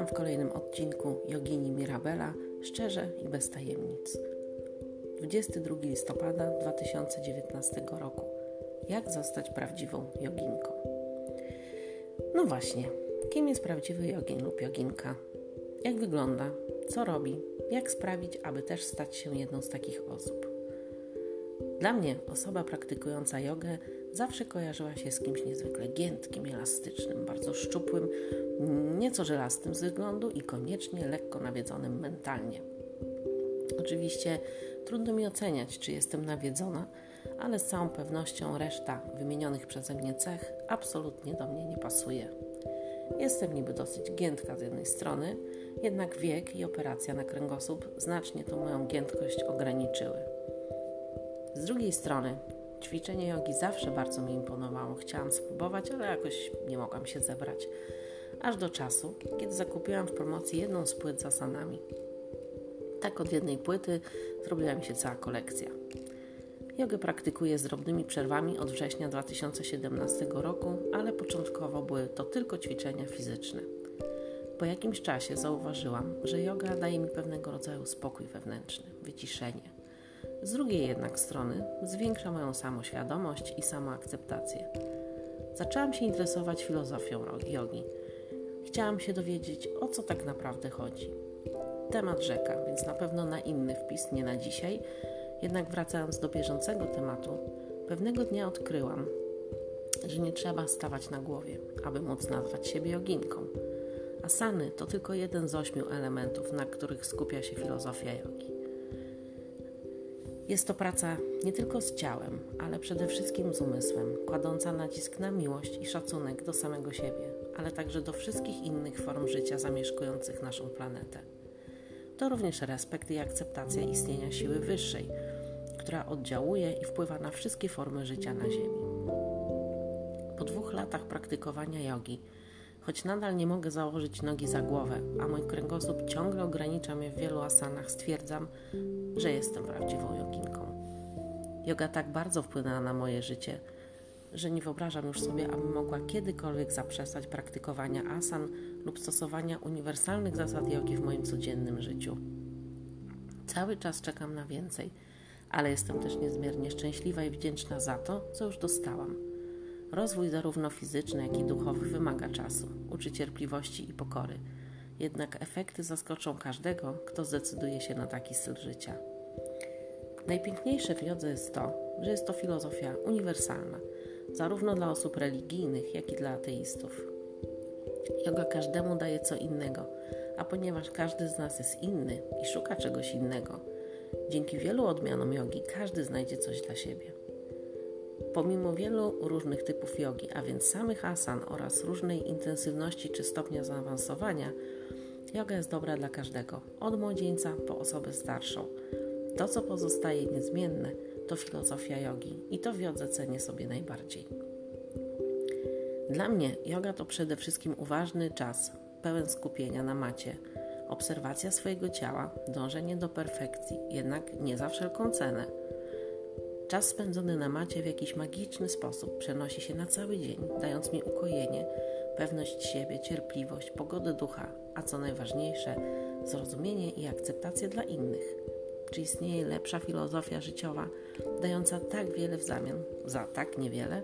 Witam w kolejnym odcinku Jogini Mirabela, szczerze i bez tajemnic. 22 listopada 2019 roku. Jak zostać prawdziwą joginką? No właśnie, kim jest prawdziwy jogin lub joginka? Jak wygląda? Co robi? Jak sprawić, aby też stać się jedną z takich osób? Dla mnie osoba praktykująca jogę zawsze kojarzyła się z kimś niezwykle giętkim, elastycznym, bardzo szczupłym, nieco żelastym z wyglądu i koniecznie lekko nawiedzonym mentalnie. Oczywiście trudno mi oceniać, czy jestem nawiedzona, ale z całą pewnością reszta wymienionych przeze mnie cech absolutnie do mnie nie pasuje. Jestem niby dosyć giętka z jednej strony, jednak wiek i operacja na kręgosłup znacznie tą moją giętkość ograniczyły. Z drugiej strony, ćwiczenie jogi zawsze bardzo mi imponowało. Chciałam spróbować, ale jakoś nie mogłam się zebrać. Aż do czasu, kiedy zakupiłam w promocji jedną z płyt z asanami. Tak od jednej płyty zrobiła mi się cała kolekcja. Jogę praktykuję z drobnymi przerwami od września 2017 roku, ale początkowo były to tylko ćwiczenia fizyczne. Po jakimś czasie zauważyłam, że yoga daje mi pewnego rodzaju spokój wewnętrzny, wyciszenie. Z drugiej jednak strony zwiększa moją samoświadomość i samoakceptację. Zaczęłam się interesować filozofią jogi. Chciałam się dowiedzieć, o co tak naprawdę chodzi. Temat rzeka, więc na pewno na inny wpis, nie na dzisiaj. Jednak wracając do bieżącego tematu, pewnego dnia odkryłam, że nie trzeba stawać na głowie, aby móc nazwać siebie joginką. Asany to tylko jeden z ośmiu elementów, na których skupia się filozofia jogi. Jest to praca nie tylko z ciałem, ale przede wszystkim z umysłem, kładąca nacisk na miłość i szacunek do samego siebie, ale także do wszystkich innych form życia zamieszkujących naszą planetę. To również respekt i akceptacja istnienia siły wyższej, która oddziałuje i wpływa na wszystkie formy życia na Ziemi. Po dwóch latach praktykowania jogi, choć nadal nie mogę założyć nogi za głowę, a mój kręgosłup ciągle ogranicza mnie w wielu asanach, stwierdzam, że jestem prawdziwą joginką. Yoga tak bardzo wpłynęła na moje życie, że nie wyobrażam już sobie, abym mogła kiedykolwiek zaprzestać praktykowania asan lub stosowania uniwersalnych zasad jogi w moim codziennym życiu. Cały czas czekam na więcej, ale jestem też niezmiernie szczęśliwa i wdzięczna za to, co już dostałam. Rozwój zarówno fizyczny, jak i duchowy wymaga czasu, uczy cierpliwości i pokory. Jednak efekty zaskoczą każdego, kto zdecyduje się na taki styl życia. Najpiękniejsze w jodze jest to, że jest to filozofia uniwersalna, zarówno dla osób religijnych, jak i dla ateistów. Yoga każdemu daje co innego, a ponieważ każdy z nas jest inny i szuka czegoś innego, dzięki wielu odmianom jogi każdy znajdzie coś dla siebie. Pomimo wielu różnych typów jogi, a więc samych asan oraz różnej intensywności czy stopnia zaawansowania, yoga jest dobra dla każdego, od młodzieńca po osobę starszą. To, co pozostaje niezmienne, to filozofia jogi i to w cenię sobie najbardziej. Dla mnie yoga to przede wszystkim uważny czas, pełen skupienia na macie, obserwacja swojego ciała, dążenie do perfekcji, jednak nie za wszelką cenę. Czas spędzony na macie w jakiś magiczny sposób przenosi się na cały dzień, dając mi ukojenie, pewność siebie, cierpliwość, pogodę ducha, a co najważniejsze, zrozumienie i akceptację dla innych. Czy istnieje lepsza filozofia życiowa, dająca tak wiele w zamian za tak niewiele?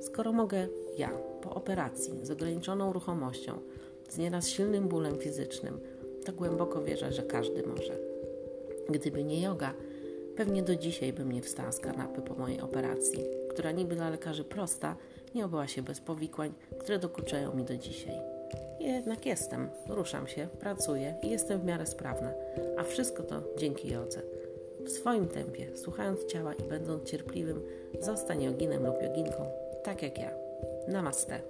Skoro mogę ja, po operacji, z ograniczoną ruchomością, z nieraz silnym bólem fizycznym, to głęboko wierzę, że każdy może. Gdyby nie yoga, pewnie do dzisiaj bym nie wstała z kanapy po mojej operacji, która niby dla lekarzy prosta, nie obyła się bez powikłań, które dokuczają mi do dzisiaj. Jednak jestem, ruszam się, pracuję i jestem w miarę sprawna, a wszystko to dzięki jodze. W swoim tempie, słuchając ciała i będąc cierpliwym, zostań joginem lub joginką, tak jak ja. Namaste.